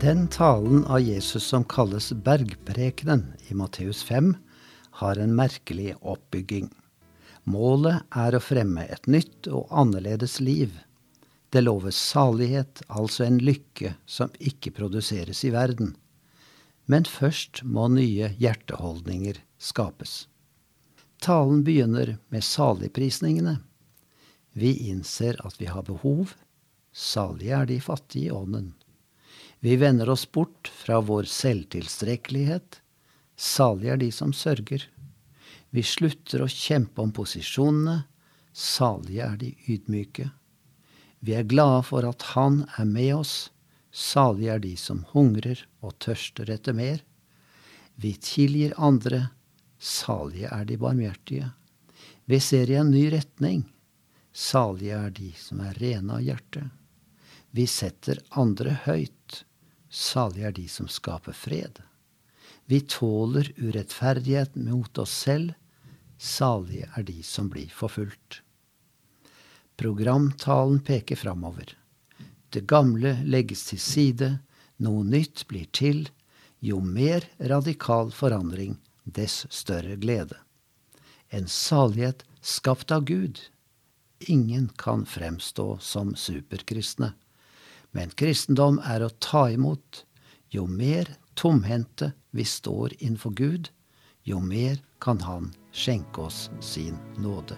Den talen av Jesus som kalles bergprekenen i Matteus 5, har en merkelig oppbygging. Målet er å fremme et nytt og annerledes liv. Det loves salighet, altså en lykke som ikke produseres i verden. Men først må nye hjerteholdninger skapes. Talen begynner med saligprisningene. Vi innser at vi har behov. Salige er de fattige i ånden. Vi vender oss bort fra vår selvtilstrekkelighet. Salige er de som sørger. Vi slutter å kjempe om posisjonene. Salige er de ydmyke. Vi er glade for at Han er med oss. Salige er de som hungrer og tørster etter mer. Vi tilgir andre. Salige er de barmhjertige. Vi ser i en ny retning. Salige er de som er rene av hjerte. Vi setter andre høyt. Salige er de som skaper fred. Vi tåler urettferdighet mot oss selv. Salige er de som blir forfulgt. Programtalen peker framover. Det gamle legges til side, noe nytt blir til. Jo mer radikal forandring, dess større glede. En salighet skapt av Gud. Ingen kan fremstå som superkristne. Men kristendom er å ta imot. Jo mer tomhendte vi står innenfor Gud, jo mer kan Han skjenke oss sin nåde.